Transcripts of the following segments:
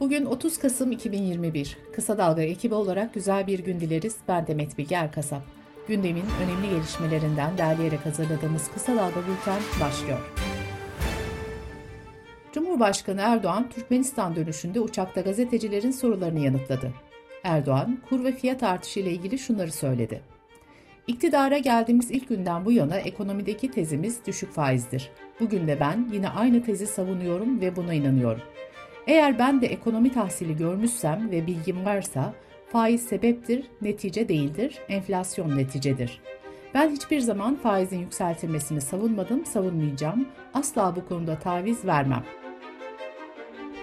Bugün 30 Kasım 2021. Kısa Dalga ekibi olarak güzel bir gün dileriz. Ben Demet Bilge Erkasap. Gündemin önemli gelişmelerinden derleyerek hazırladığımız Kısa Dalga Bülten başlıyor. Cumhurbaşkanı Erdoğan, Türkmenistan dönüşünde uçakta gazetecilerin sorularını yanıtladı. Erdoğan, kur ve fiyat artışı ile ilgili şunları söyledi. İktidara geldiğimiz ilk günden bu yana ekonomideki tezimiz düşük faizdir. Bugün de ben yine aynı tezi savunuyorum ve buna inanıyorum. Eğer ben de ekonomi tahsili görmüşsem ve bilgim varsa faiz sebeptir, netice değildir, enflasyon neticedir. Ben hiçbir zaman faizin yükseltilmesini savunmadım, savunmayacağım. Asla bu konuda taviz vermem.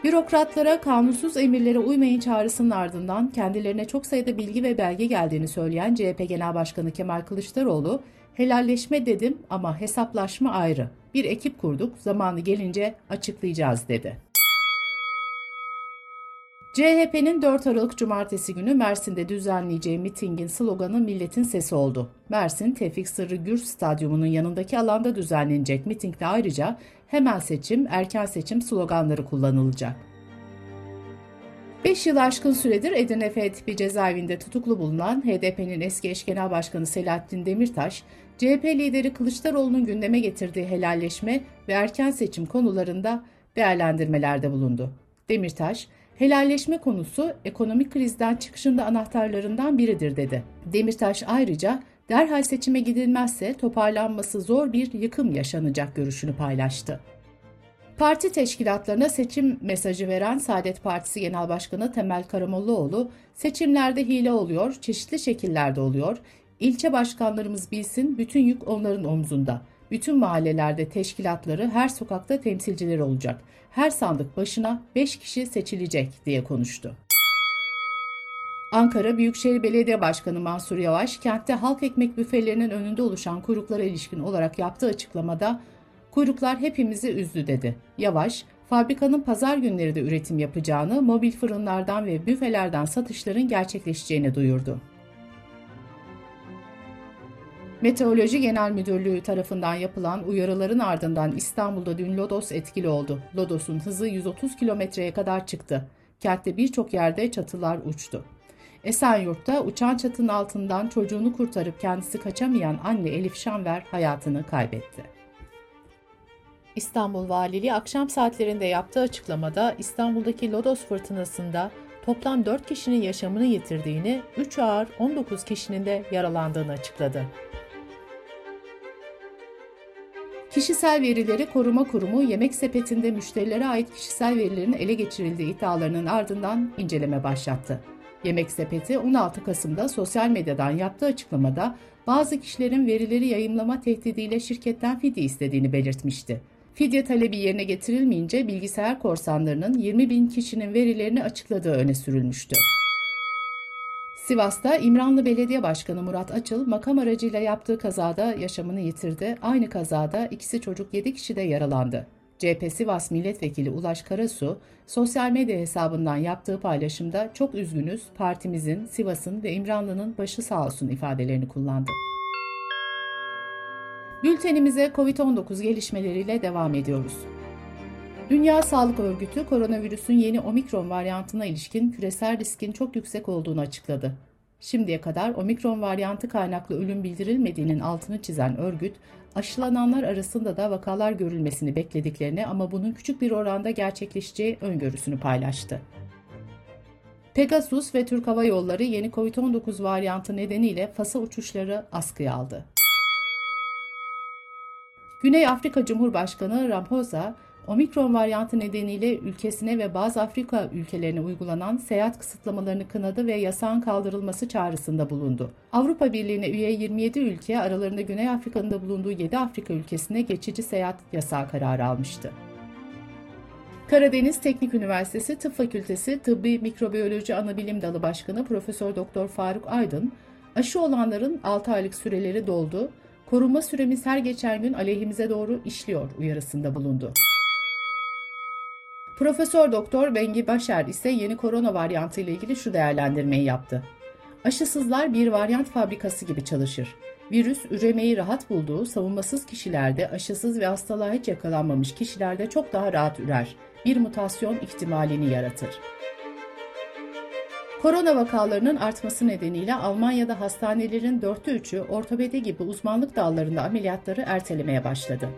Bürokratlara kanunsuz emirlere uymayın çağrısının ardından kendilerine çok sayıda bilgi ve belge geldiğini söyleyen CHP Genel Başkanı Kemal Kılıçdaroğlu, helalleşme dedim ama hesaplaşma ayrı. Bir ekip kurduk, zamanı gelince açıklayacağız dedi. CHP'nin 4 Aralık Cumartesi günü Mersin'de düzenleyeceği mitingin sloganı Milletin Sesi oldu. Mersin Tevfik Sırrı Gür Stadyumu'nun yanındaki alanda düzenlenecek mitingde ayrıca hemen seçim, erken seçim sloganları kullanılacak. 5 yıl aşkın süredir Edirne F tipi cezaevinde tutuklu bulunan HDP'nin eski eş genel başkanı Selahattin Demirtaş, CHP lideri Kılıçdaroğlu'nun gündeme getirdiği helalleşme ve erken seçim konularında değerlendirmelerde bulundu. Demirtaş, Helalleşme konusu ekonomik krizden çıkışında anahtarlarından biridir dedi. Demirtaş ayrıca derhal seçime gidilmezse toparlanması zor bir yıkım yaşanacak görüşünü paylaştı. Parti teşkilatlarına seçim mesajı veren Saadet Partisi Genel Başkanı Temel Karamollaoğlu, seçimlerde hile oluyor, çeşitli şekillerde oluyor. İlçe başkanlarımız bilsin, bütün yük onların omzunda. Bütün mahallelerde teşkilatları, her sokakta temsilciler olacak her sandık başına 5 kişi seçilecek diye konuştu. Ankara Büyükşehir Belediye Başkanı Mansur Yavaş, kentte halk ekmek büfelerinin önünde oluşan kuyruklara ilişkin olarak yaptığı açıklamada, kuyruklar hepimizi üzdü dedi. Yavaş, fabrikanın pazar günleri de üretim yapacağını, mobil fırınlardan ve büfelerden satışların gerçekleşeceğini duyurdu. Meteoroloji Genel Müdürlüğü tarafından yapılan uyarıların ardından İstanbul'da dün lodos etkili oldu. Lodos'un hızı 130 kilometreye kadar çıktı. Kentte birçok yerde çatılar uçtu. Esenyurt'ta uçan çatının altından çocuğunu kurtarıp kendisi kaçamayan anne Elif Şanver hayatını kaybetti. İstanbul Valiliği akşam saatlerinde yaptığı açıklamada İstanbul'daki Lodos fırtınasında toplam 4 kişinin yaşamını yitirdiğini, 3 ağır 19 kişinin de yaralandığını açıkladı. Kişisel Verileri Koruma Kurumu yemek sepetinde müşterilere ait kişisel verilerin ele geçirildiği iddialarının ardından inceleme başlattı. Yemek Sepeti 16 Kasım'da sosyal medyadan yaptığı açıklamada bazı kişilerin verileri yayımlama tehdidiyle şirketten fidye istediğini belirtmişti. Fidye talebi yerine getirilmeyince bilgisayar korsanlarının 20 bin kişinin verilerini açıkladığı öne sürülmüştü. Sivas'ta İmranlı Belediye Başkanı Murat Açıl makam aracıyla yaptığı kazada yaşamını yitirdi. Aynı kazada ikisi çocuk 7 kişi de yaralandı. CHP Sivas Milletvekili Ulaş Karasu, sosyal medya hesabından yaptığı paylaşımda çok üzgünüz, partimizin, Sivas'ın ve İmranlı'nın başı sağ olsun ifadelerini kullandı. Bültenimize COVID-19 gelişmeleriyle devam ediyoruz. Dünya Sağlık Örgütü koronavirüsün yeni omikron varyantına ilişkin küresel riskin çok yüksek olduğunu açıkladı. Şimdiye kadar omikron varyantı kaynaklı ölüm bildirilmediğinin altını çizen örgüt, aşılananlar arasında da vakalar görülmesini beklediklerini ama bunun küçük bir oranda gerçekleşeceği öngörüsünü paylaştı. Pegasus ve Türk Hava Yolları yeni COVID-19 varyantı nedeniyle Fas'a uçuşları askıya aldı. Güney Afrika Cumhurbaşkanı Ramaphosa, Omikron varyantı nedeniyle ülkesine ve bazı Afrika ülkelerine uygulanan seyahat kısıtlamalarını kınadı ve yasağın kaldırılması çağrısında bulundu. Avrupa Birliği'ne üye 27 ülke aralarında Güney Afrika'nın da bulunduğu 7 Afrika ülkesine geçici seyahat yasağı kararı almıştı. Karadeniz Teknik Üniversitesi Tıp Fakültesi Tıbbi Mikrobiyoloji Anabilim Dalı Başkanı Profesör Doktor Faruk Aydın, aşı olanların 6 aylık süreleri doldu, koruma süremiz her geçen gün aleyhimize doğru işliyor uyarısında bulundu. Profesör Doktor Bengi Başar ise yeni korona varyantı ile ilgili şu değerlendirmeyi yaptı. Aşısızlar bir varyant fabrikası gibi çalışır. Virüs üremeyi rahat bulduğu savunmasız kişilerde aşısız ve hastalığa hiç yakalanmamış kişilerde çok daha rahat ürer. Bir mutasyon ihtimalini yaratır. Korona vakalarının artması nedeniyle Almanya'da hastanelerin dörtte üçü ortopedi gibi uzmanlık dallarında ameliyatları ertelemeye başladı.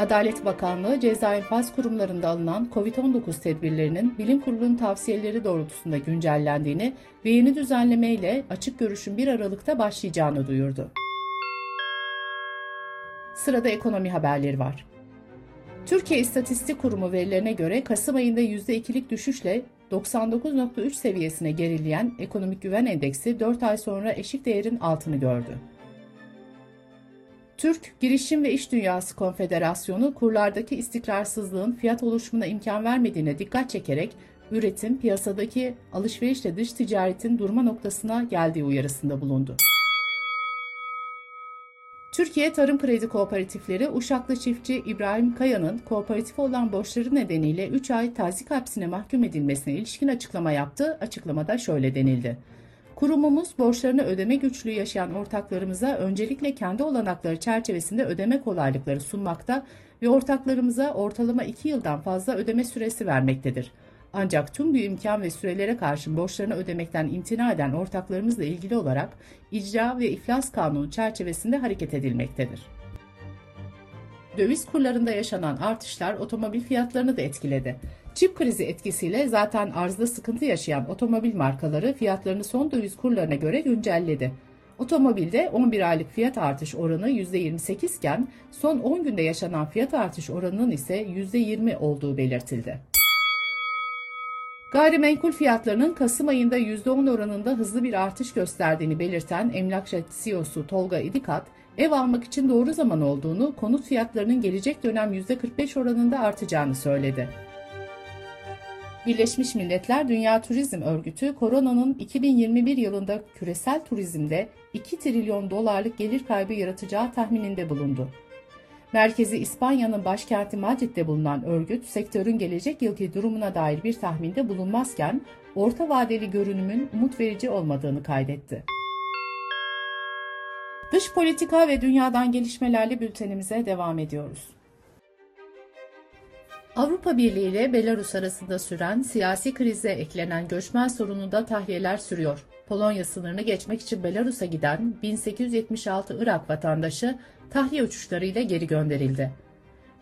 Adalet Bakanlığı ceza infaz kurumlarında alınan COVID-19 tedbirlerinin bilim kurulunun tavsiyeleri doğrultusunda güncellendiğini ve yeni düzenlemeyle açık görüşün 1 Aralık'ta başlayacağını duyurdu. Sırada ekonomi haberleri var. Türkiye İstatistik Kurumu verilerine göre Kasım ayında %2'lik düşüşle 99.3 seviyesine gerileyen ekonomik güven endeksi 4 ay sonra eşik değerin altını gördü. Türk Girişim ve İş Dünyası Konfederasyonu kurlardaki istikrarsızlığın fiyat oluşumuna imkan vermediğine dikkat çekerek üretim, piyasadaki alışverişle dış ticaretin durma noktasına geldiği uyarısında bulundu. Türkiye Tarım Kredi Kooperatifleri Uşaklı çiftçi İbrahim Kaya'nın kooperatif olan borçları nedeniyle 3 ay tazik hapsine mahkum edilmesine ilişkin açıklama yaptı. Açıklamada şöyle denildi. Kurumumuz borçlarını ödeme güçlüğü yaşayan ortaklarımıza öncelikle kendi olanakları çerçevesinde ödeme kolaylıkları sunmakta ve ortaklarımıza ortalama 2 yıldan fazla ödeme süresi vermektedir. Ancak tüm bu imkan ve sürelere karşın borçlarını ödemekten imtina eden ortaklarımızla ilgili olarak icra ve iflas kanunu çerçevesinde hareket edilmektedir. Döviz kurlarında yaşanan artışlar otomobil fiyatlarını da etkiledi. Çip krizi etkisiyle zaten arzda sıkıntı yaşayan otomobil markaları fiyatlarını son döviz kurlarına göre güncelledi. Otomobilde 11 aylık fiyat artış oranı %28 iken son 10 günde yaşanan fiyat artış oranının ise %20 olduğu belirtildi. Gayrimenkul fiyatlarının Kasım ayında %10 oranında hızlı bir artış gösterdiğini belirten emlakçı CEO'su Tolga İdikat, ev almak için doğru zaman olduğunu, konut fiyatlarının gelecek dönem %45 oranında artacağını söyledi. Birleşmiş Milletler Dünya Turizm Örgütü, koronanın 2021 yılında küresel turizmde 2 trilyon dolarlık gelir kaybı yaratacağı tahmininde bulundu. Merkezi İspanya'nın başkenti Madrid'de bulunan örgüt, sektörün gelecek yılki durumuna dair bir tahminde bulunmazken, orta vadeli görünümün umut verici olmadığını kaydetti. Dış politika ve dünyadan gelişmelerle bültenimize devam ediyoruz. Avrupa Birliği ile Belarus arasında süren siyasi krize eklenen göçmen sorununda tahliyeler sürüyor. Polonya sınırını geçmek için Belarus'a giden 1876 Irak vatandaşı tahliye uçuşlarıyla geri gönderildi.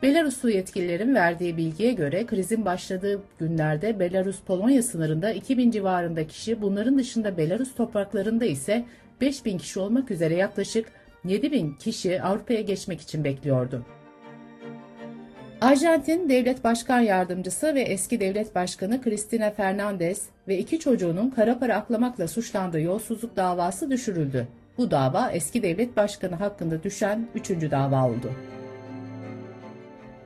Belaruslu yetkililerin verdiği bilgiye göre krizin başladığı günlerde Belarus-Polonya sınırında 2000 civarında kişi, bunların dışında Belarus topraklarında ise 5000 kişi olmak üzere yaklaşık 7000 kişi Avrupa'ya geçmek için bekliyordu. Arjantin Devlet Başkan Yardımcısı ve eski devlet başkanı Cristina Fernandez ve iki çocuğunun kara para aklamakla suçlandığı yolsuzluk davası düşürüldü. Bu dava eski devlet başkanı hakkında düşen üçüncü dava oldu.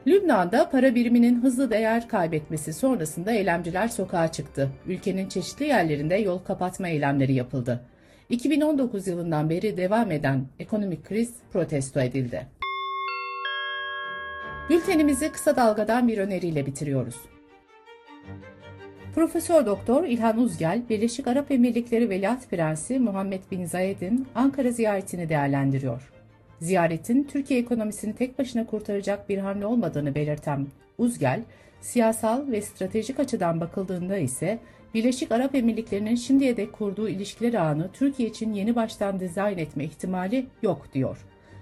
Lübnan'da para biriminin hızlı değer kaybetmesi sonrasında eylemciler sokağa çıktı. Ülkenin çeşitli yerlerinde yol kapatma eylemleri yapıldı. 2019 yılından beri devam eden ekonomik kriz protesto edildi. Bültenimizi kısa dalgadan bir öneriyle bitiriyoruz. Profesör Doktor İlhan Uzgel, Birleşik Arap Emirlikleri Veliaht Prensi Muhammed Bin Zayed'in Ankara ziyaretini değerlendiriyor. Ziyaretin Türkiye ekonomisini tek başına kurtaracak bir hamle olmadığını belirten Uzgel, siyasal ve stratejik açıdan bakıldığında ise Birleşik Arap Emirlikleri'nin şimdiye dek kurduğu ilişkiler ağını Türkiye için yeni baştan dizayn etme ihtimali yok diyor.